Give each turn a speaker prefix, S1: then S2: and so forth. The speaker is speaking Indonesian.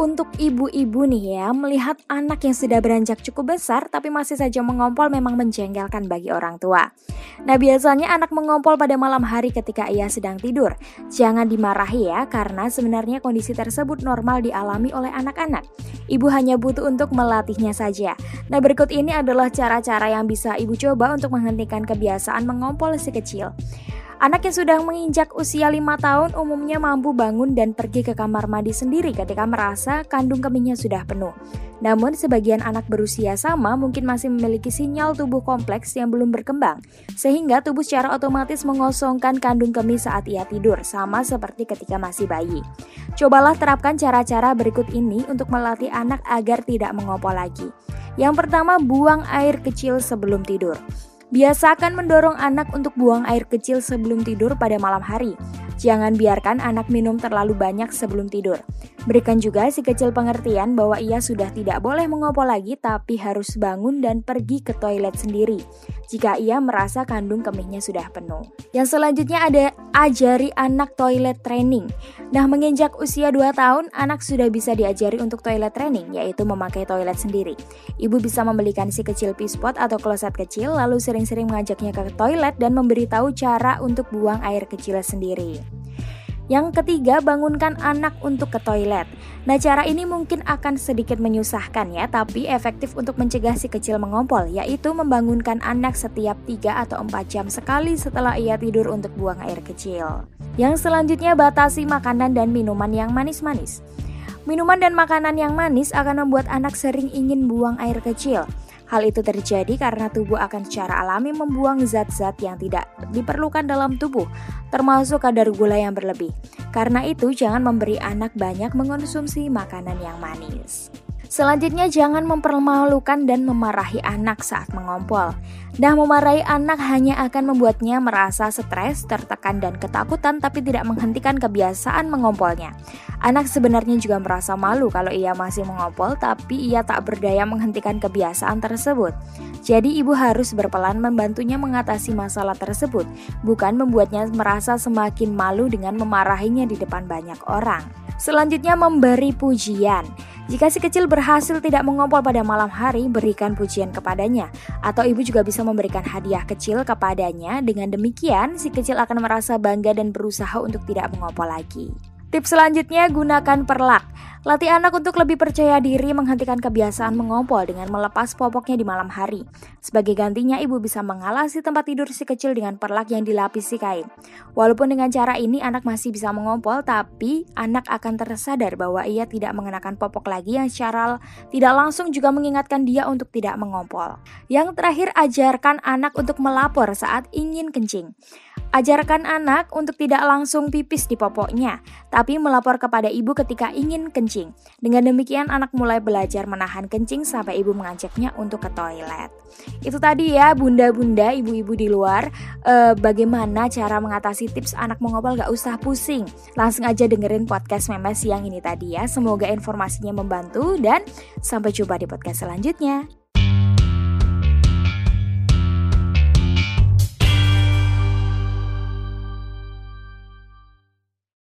S1: Untuk ibu-ibu nih ya, melihat anak yang sudah beranjak cukup besar tapi masih saja mengompol memang menjengkelkan bagi orang tua. Nah biasanya anak mengompol pada malam hari ketika ia sedang tidur. Jangan dimarahi ya, karena sebenarnya kondisi tersebut normal dialami oleh anak-anak. Ibu hanya butuh untuk melatihnya saja. Nah berikut ini adalah cara-cara yang bisa ibu coba untuk menghentikan kebiasaan mengompol si kecil. Anak yang sudah menginjak usia 5 tahun umumnya mampu bangun dan pergi ke kamar mandi sendiri ketika merasa kandung kemihnya sudah penuh. Namun sebagian anak berusia sama mungkin masih memiliki sinyal tubuh kompleks yang belum berkembang, sehingga tubuh secara otomatis mengosongkan kandung kemih saat ia tidur, sama seperti ketika masih bayi. Cobalah terapkan cara-cara berikut ini untuk melatih anak agar tidak mengompol lagi. Yang pertama, buang air kecil sebelum tidur. Biasakan mendorong anak untuk buang air kecil sebelum tidur pada malam hari. Jangan biarkan anak minum terlalu banyak sebelum tidur. Berikan juga si kecil pengertian bahwa ia sudah tidak boleh mengopo lagi tapi harus bangun dan pergi ke toilet sendiri jika ia merasa kandung kemihnya sudah penuh. Yang selanjutnya ada ajari anak toilet training. Nah, menginjak usia 2 tahun, anak sudah bisa diajari untuk toilet training, yaitu memakai toilet sendiri. Ibu bisa membelikan si kecil pispot atau kloset kecil, lalu sering-sering mengajaknya ke toilet dan memberitahu cara untuk buang air kecil sendiri. Yang ketiga, bangunkan anak untuk ke toilet. Nah, cara ini mungkin akan sedikit menyusahkan ya, tapi efektif untuk mencegah si kecil mengompol, yaitu membangunkan anak setiap 3 atau 4 jam sekali setelah ia tidur untuk buang air kecil. Yang selanjutnya, batasi makanan dan minuman yang manis-manis. Minuman dan makanan yang manis akan membuat anak sering ingin buang air kecil. Hal itu terjadi karena tubuh akan secara alami membuang zat-zat yang tidak diperlukan dalam tubuh, termasuk kadar gula yang berlebih. Karena itu, jangan memberi anak banyak mengonsumsi makanan yang manis. Selanjutnya, jangan mempermalukan dan memarahi anak saat mengompol. Nah, memarahi anak hanya akan membuatnya merasa stres, tertekan, dan ketakutan, tapi tidak menghentikan kebiasaan mengompolnya. Anak sebenarnya juga merasa malu kalau ia masih mengompol, tapi ia tak berdaya menghentikan kebiasaan tersebut. Jadi, ibu harus berpelan membantunya mengatasi masalah tersebut, bukan membuatnya merasa semakin malu dengan memarahinya di depan banyak orang. Selanjutnya, memberi pujian. Jika si kecil berhasil tidak mengompol pada malam hari, berikan pujian kepadanya. Atau ibu juga bisa memberikan hadiah kecil kepadanya. Dengan demikian, si kecil akan merasa bangga dan berusaha untuk tidak mengompol lagi. Tips selanjutnya, gunakan perlak. Latih anak untuk lebih percaya diri menghentikan kebiasaan mengompol dengan melepas popoknya di malam hari. Sebagai gantinya, ibu bisa mengalasi tempat tidur si kecil dengan perlak yang dilapisi kain. Walaupun dengan cara ini anak masih bisa mengompol, tapi anak akan tersadar bahwa ia tidak mengenakan popok lagi yang secara tidak langsung juga mengingatkan dia untuk tidak mengompol. Yang terakhir, ajarkan anak untuk melapor saat ingin kencing. Ajarkan anak untuk tidak langsung pipis di popoknya, tapi melapor kepada ibu ketika ingin kencing. Dengan demikian anak mulai belajar menahan kencing sampai ibu mengajaknya untuk ke toilet. Itu tadi ya bunda-bunda, ibu-ibu di luar, eh, bagaimana cara mengatasi tips anak mengobal gak usah pusing. Langsung aja dengerin podcast Memes yang ini tadi ya. Semoga informasinya membantu dan sampai jumpa di podcast selanjutnya.